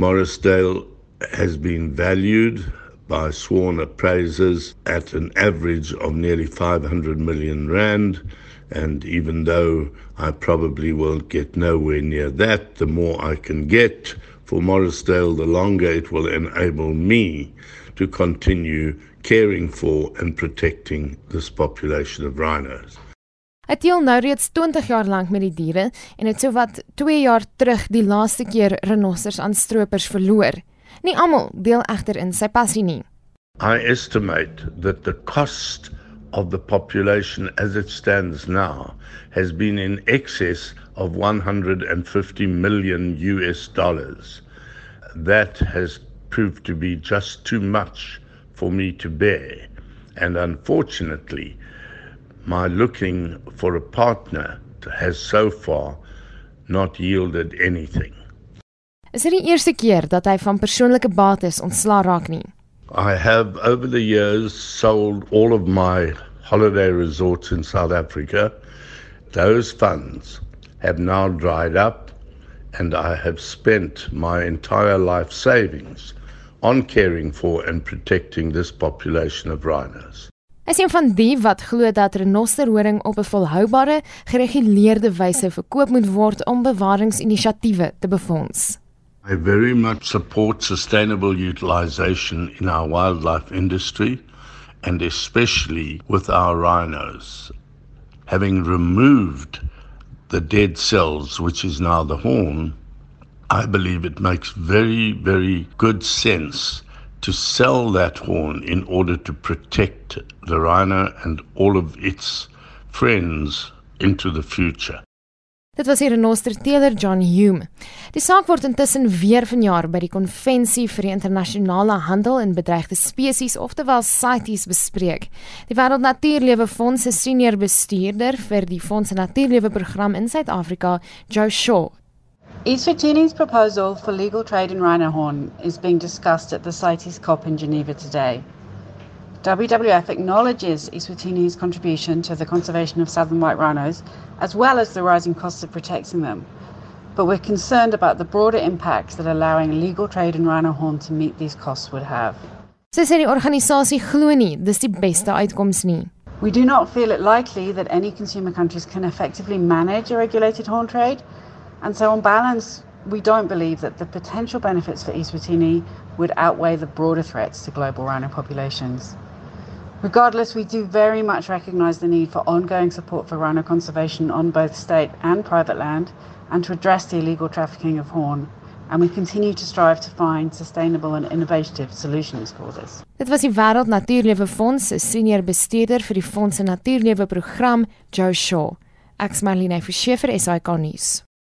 Morrisdale has been valued by sworn appraisers at an average of nearly 500 million rand. And even though I probably won't get nowhere near that, the more I can get for Morrisdale, the longer it will enable me to continue caring for and protecting this population of rhinos. Hy deel nou reeds 20 jaar lank met die diere en het sowat 2 jaar terug die laaste keer renosters aan stroopers verloor. Nie almal deel egter in sy passie nie. I estimate that the cost of the population as it stands now has been in excess of 150 million US dollars. That has proved to be just too much for me to bear. And unfortunately, my looking for a partner has so far not yielded anything. Is dit die eerste keer dat hy van persoonlike bates ontslaa raak nie? I have over the years sold all of my holiday resorts in South Africa. Those funds have now dried up and I have spent my entire life savings on caring for and protecting this population of rhinos. Is een van die wat glo dat renosterhoring op 'n volhoubare, gereguleerde wyse verkoop moet word om bewaringsinisiatiewe te befonds. I very much support sustainable utilization in our wildlife industry and especially with our rhinos. Having removed the dead cells, which is now the horn, I believe it makes very, very good sense to sell that horn in order to protect the rhino and all of its friends into the future. Dit was hier 'n Nostrteler John Hume. Die saak word intussen weer vanjaar by die konvensie vir die internasionale handel in bedreigde spesies, oftewel CITES bespreek. Die Wêreld Natuurlewe Fonds se senior bestuurder vir die Fonds se Natuurlewe program in Suid-Afrika, Joe Shaw, Eswatini's proposal for legal trade in rhino horn is being discussed at the CITES COP in Geneva today. WWF acknowledges Eswatini's contribution to the conservation of southern white rhinos, as well as the rising costs of protecting them. But we're concerned about the broader impacts that allowing legal trade in rhino horn to meet these costs would have. Sy sê die organisasie glo nie dis die beste uitkoms nie. We do not feel it likely that any consumer countries can effectively manage a regulated horn trade, and so on balance, we don't believe that the potential benefits for East Eswatini would outweigh the broader threats to global rhino populations. Regardless, we do very much recognise the need for ongoing support for rhino conservation on both state and private land and to address the illegal trafficking of horn. And we continue to strive to find sustainable and innovative solutions for this. Dit was die Wêreld Natuurlewe Fonds se senior bestuurder vir die Fonds se Natuurlewe program, Joe Shaw. Ek's Marlene Verschiefer, SAK nuus.